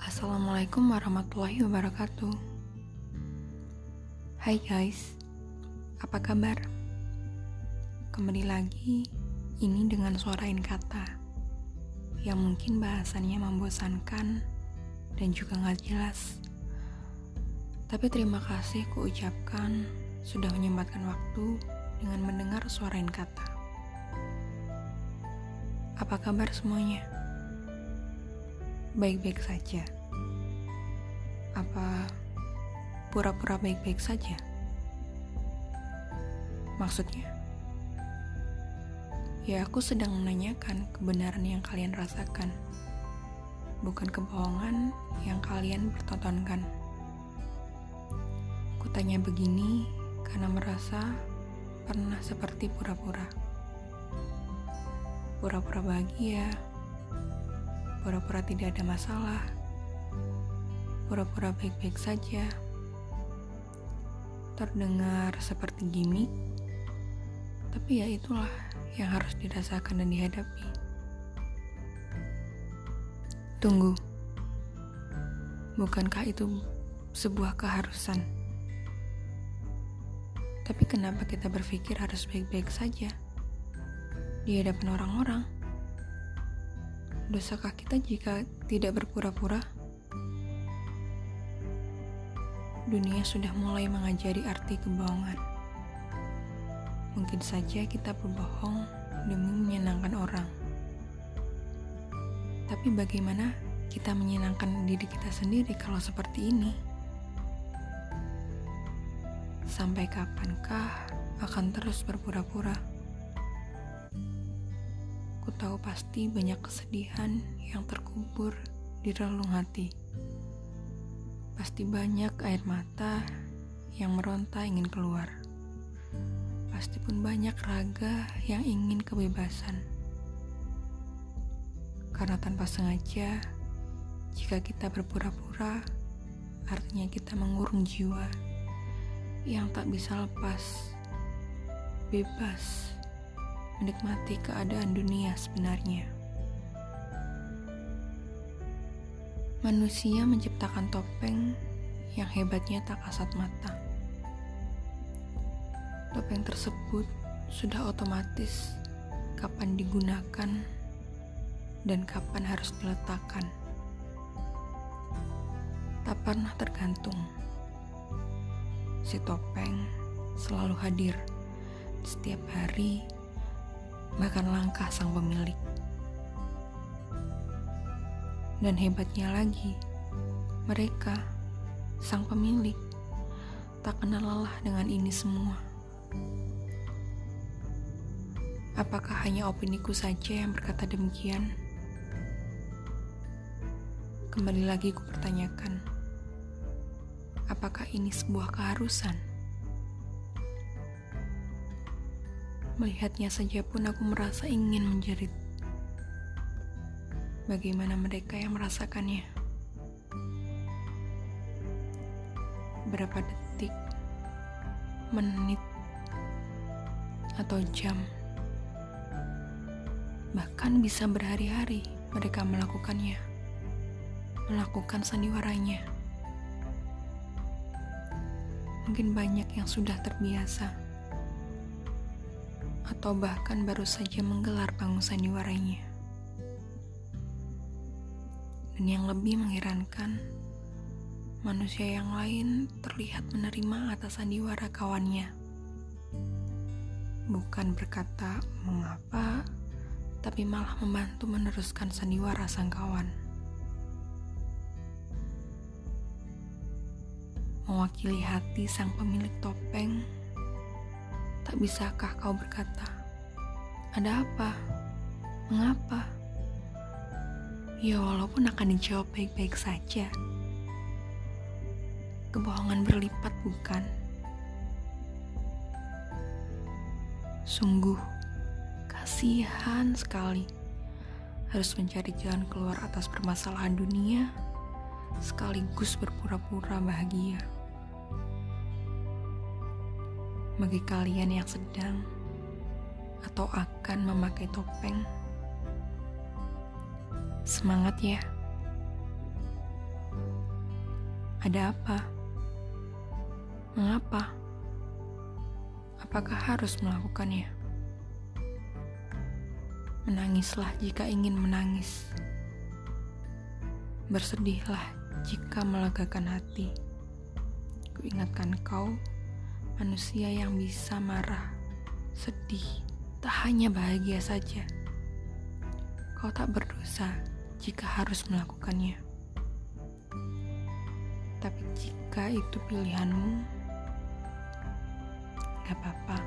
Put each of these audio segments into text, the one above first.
Assalamualaikum warahmatullahi wabarakatuh. Hai guys, apa kabar? Kembali lagi, ini dengan suara kata yang mungkin bahasannya membosankan dan juga nggak jelas. Tapi terima kasih kuucapkan sudah menyempatkan waktu dengan mendengar suara kata. Apa kabar semuanya? Baik-baik saja. Apa pura-pura baik-baik saja? Maksudnya? Ya aku sedang menanyakan kebenaran yang kalian rasakan, bukan kebohongan yang kalian pertontonkan. Kutanya begini karena merasa pernah seperti pura-pura. Pura-pura bahagia, pura-pura tidak ada masalah, pura-pura baik-baik saja. Terdengar seperti gimmick, tapi ya itulah yang harus dirasakan dan dihadapi. Tunggu, bukankah itu sebuah keharusan? Tapi kenapa kita berpikir harus baik-baik saja di hadapan orang-orang? Dosakah kita jika tidak berpura-pura? dunia sudah mulai mengajari arti kebohongan. Mungkin saja kita berbohong demi menyenangkan orang. Tapi bagaimana kita menyenangkan diri kita sendiri kalau seperti ini? Sampai kapankah akan terus berpura-pura? Tahu pasti banyak kesedihan yang terkubur di relung hati. Pasti banyak air mata yang meronta ingin keluar. Pasti pun banyak raga yang ingin kebebasan. Karena tanpa sengaja, jika kita berpura-pura, artinya kita mengurung jiwa yang tak bisa lepas, bebas, menikmati keadaan dunia sebenarnya. Manusia menciptakan topeng yang hebatnya tak kasat mata. Topeng tersebut sudah otomatis kapan digunakan dan kapan harus diletakkan. Tak pernah tergantung. Si topeng selalu hadir di setiap hari, bahkan langkah sang pemilik. Dan hebatnya lagi, mereka, sang pemilik, tak kenal lelah dengan ini semua. Apakah hanya opiniku saja yang berkata demikian? Kembali lagi ku pertanyakan, apakah ini sebuah keharusan? Melihatnya saja pun aku merasa ingin menjerit. Bagaimana mereka yang merasakannya. Berapa detik, menit, atau jam, bahkan bisa berhari-hari mereka melakukannya, melakukan sandiwaranya. Mungkin banyak yang sudah terbiasa, atau bahkan baru saja menggelar panggung sandiwaranya. Dan yang lebih mengherankan, manusia yang lain terlihat menerima atas sandiwara kawannya. Bukan berkata mengapa, tapi malah membantu meneruskan sandiwara sang kawan. Mewakili hati sang pemilik topeng, tak bisakah kau berkata, "Ada apa? Mengapa?" Ya walaupun akan dijawab baik-baik saja. Kebohongan berlipat bukan? Sungguh, kasihan sekali harus mencari jalan keluar atas permasalahan dunia sekaligus berpura-pura bahagia. Bagi kalian yang sedang atau akan memakai topeng, Semangat ya. Ada apa? Mengapa? Apakah harus melakukannya? Menangislah jika ingin menangis. Bersedihlah jika melegakan hati. Kuingatkan kau, manusia yang bisa marah, sedih, tak hanya bahagia saja. Kau tak berdosa jika harus melakukannya. Tapi jika itu pilihanmu, gak apa-apa.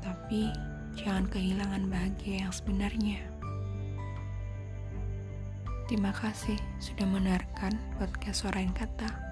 Tapi jangan kehilangan bahagia yang sebenarnya. Terima kasih sudah mendengarkan podcast Suara Kata.